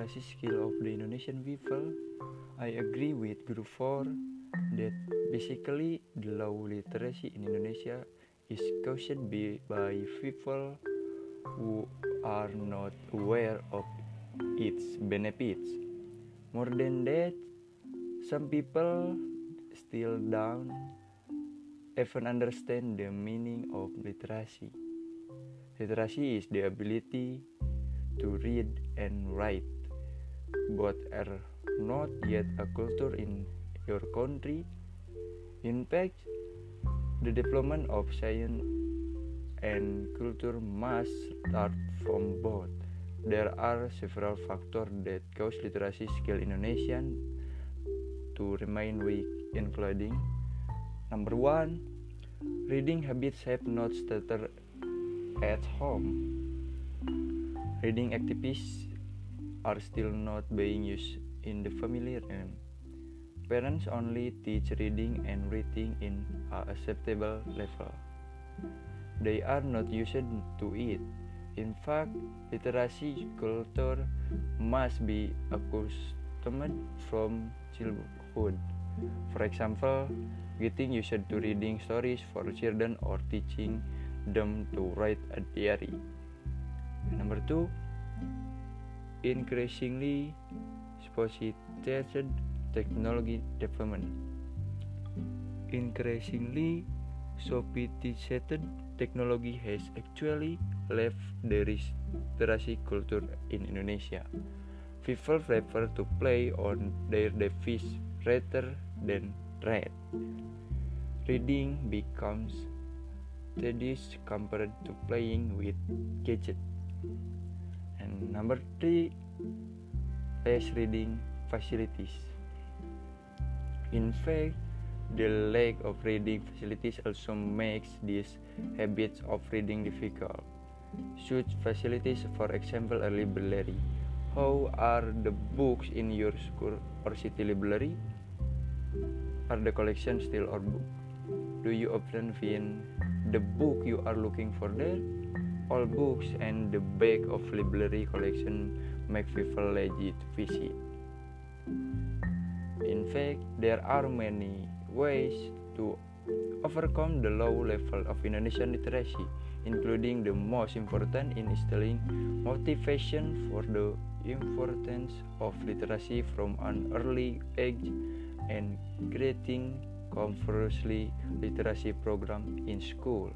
literacy skill of the Indonesian people, I agree with Group 4 that basically the low literacy in Indonesia is caused by people who are not aware of its benefits. More than that, some people still don't even understand the meaning of literacy. Literacy is the ability to read and write. Both are not yet a culture in your country. In fact, the development of science and culture must start from both. There are several factors that cause literacy skill Indonesian to remain weak, including number one, reading habits have not started at home. Reading activities are still not being used in the family realm. Parents only teach reading and writing in a acceptable level. They are not used to it. In fact, literacy culture must be accustomed from childhood. For example, getting used to reading stories for children or teaching them to write a diary. Number two, increasingly sophisticated technology development. Increasingly sophisticated technology has actually left the literacy culture in Indonesia. People prefer to play on their device rather than read. Reading becomes tedious compared to playing with gadgets. And number three, less reading facilities. In fact, the lack of reading facilities also makes this habits of reading difficult. Such facilities, for example, a library. How are the books in your school or city library? Are the collection still or book? Do you often find the book you are looking for there? All books and the back of library collection make people lazy to visit. In fact, there are many ways to overcome the low level of Indonesian literacy, including the most important in instilling motivation for the importance of literacy from an early age and creating conversely literacy program in school.